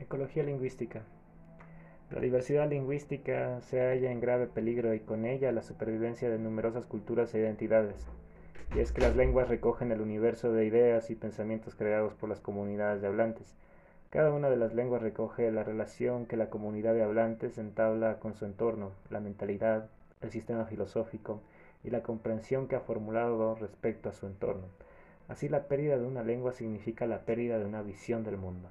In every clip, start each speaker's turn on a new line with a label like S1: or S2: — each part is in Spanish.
S1: Ecología lingüística. La diversidad lingüística se halla en grave peligro y con ella la supervivencia de numerosas culturas e identidades. Y es que las lenguas recogen el universo de ideas y pensamientos creados por las comunidades de hablantes. Cada una de las lenguas recoge la relación que la comunidad de hablantes entabla con su entorno, la mentalidad, el sistema filosófico y la comprensión que ha formulado respecto a su entorno. Así la pérdida de una lengua significa la pérdida de una visión del mundo.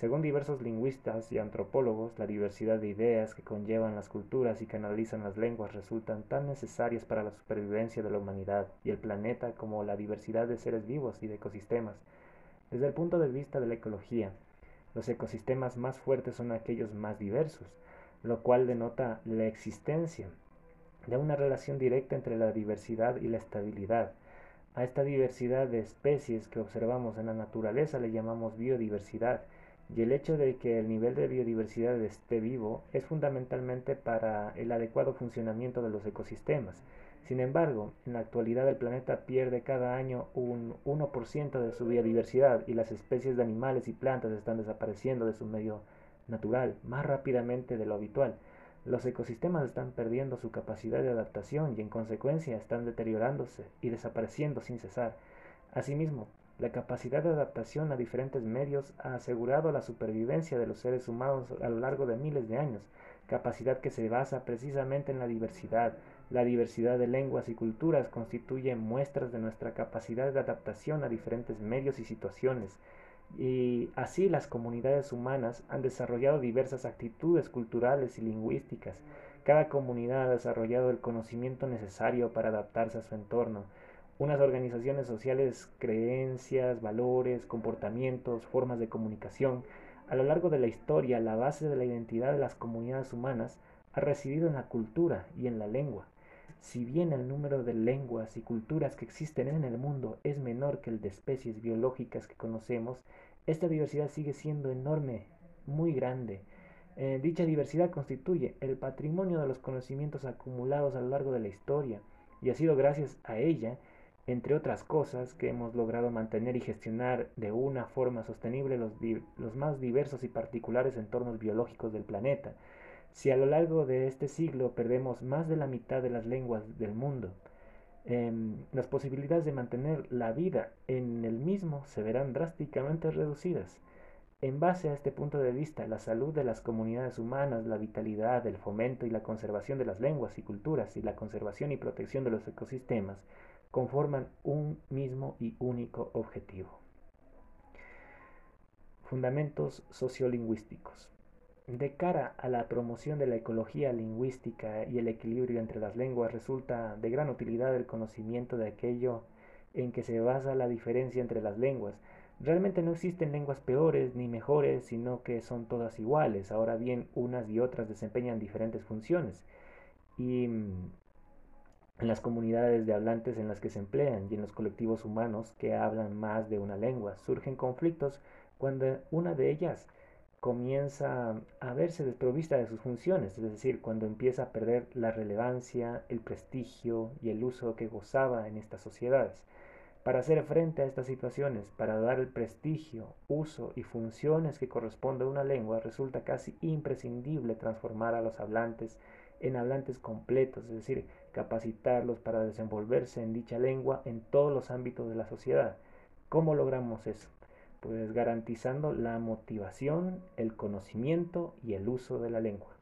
S1: Según diversos lingüistas y antropólogos, la diversidad de ideas que conllevan las culturas y que analizan las lenguas resultan tan necesarias para la supervivencia de la humanidad y el planeta como la diversidad de seres vivos y de ecosistemas. Desde el punto de vista de la ecología, los ecosistemas más fuertes son aquellos más diversos, lo cual denota la existencia de una relación directa entre la diversidad y la estabilidad. A esta diversidad de especies que observamos en la naturaleza le llamamos biodiversidad y el hecho de que el nivel de biodiversidad esté vivo es fundamentalmente para el adecuado funcionamiento de los ecosistemas. Sin embargo, en la actualidad el planeta pierde cada año un 1% de su biodiversidad y las especies de animales y plantas están desapareciendo de su medio natural más rápidamente de lo habitual. Los ecosistemas están perdiendo su capacidad de adaptación y en consecuencia están deteriorándose y desapareciendo sin cesar. Asimismo, la capacidad de adaptación a diferentes medios ha asegurado la supervivencia de los seres humanos a lo largo de miles de años, capacidad que se basa precisamente en la diversidad. La diversidad de lenguas y culturas constituye muestras de nuestra capacidad de adaptación a diferentes medios y situaciones. Y así las comunidades humanas han desarrollado diversas actitudes culturales y lingüísticas. Cada comunidad ha desarrollado el conocimiento necesario para adaptarse a su entorno unas organizaciones sociales, creencias, valores, comportamientos, formas de comunicación. A lo largo de la historia, la base de la identidad de las comunidades humanas ha residido en la cultura y en la lengua. Si bien el número de lenguas y culturas que existen en el mundo es menor que el de especies biológicas que conocemos, esta diversidad sigue siendo enorme, muy grande. Eh, dicha diversidad constituye el patrimonio de los conocimientos acumulados a lo largo de la historia, y ha sido gracias a ella entre otras cosas, que hemos logrado mantener y gestionar de una forma sostenible los, más diversos y particulares entornos biológicos del planeta. Si a lo largo de este siglo perdemos más de la mitad de las lenguas del mundo, em, las posibilidades de mantener la vida en el mismo se verán drásticamente reducidas. En base a este punto de vista, la salud de las comunidades humanas, la vitalidad, el fomento y la conservación de las lenguas y culturas y la conservación y protección de los ecosistemas conforman un mismo y único objetivo. Fundamentos sociolingüísticos. De cara a la promoción de la ecología lingüística y el equilibrio entre las lenguas, resulta de gran utilidad el conocimiento de aquello en que se basa la diferencia entre las lenguas. Realmente no existen lenguas peores ni mejores, sino que son todas iguales. Ahora bien, unas y otras desempeñan diferentes funciones. Y en las comunidades de hablantes en las que se emplean y en los colectivos humanos que hablan más de una lengua. Surgen conflictos cuando una de ellas comienza a verse desprovista de sus funciones, es decir, cuando empieza a perder la relevancia, el prestigio y el uso que gozaba en estas sociedades. Para hacer frente a estas situaciones, para dar el prestigio, uso y funciones que corresponde a una lengua, resulta casi imprescindible transformar a los hablantes en hablantes completos, es decir, capacitarlos para desenvolverse en dicha lengua en todos los ámbitos de la sociedad. ¿Cómo logramos eso? Pues garantizando la motivación, el conocimiento y el uso de la lengua.